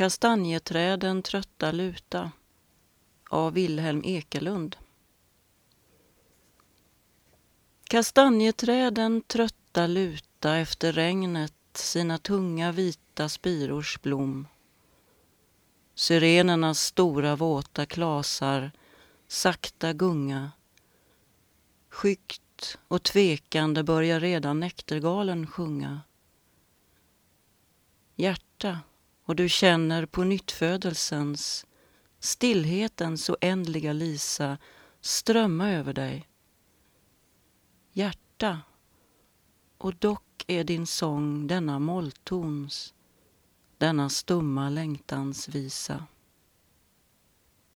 Kastanjeträden trötta luta av Wilhelm Ekelund. Kastanjeträden trötta luta efter regnet sina tunga vita spirors blom. Syrenernas stora våta klasar sakta gunga. Skyggt och tvekande börjar redan näktergalen sjunga. Hjärta, och du känner på nyttfödelsens, stillhetens oändliga lisa strömma över dig. Hjärta, och dock är din sång denna molltons, denna stumma längtans visa.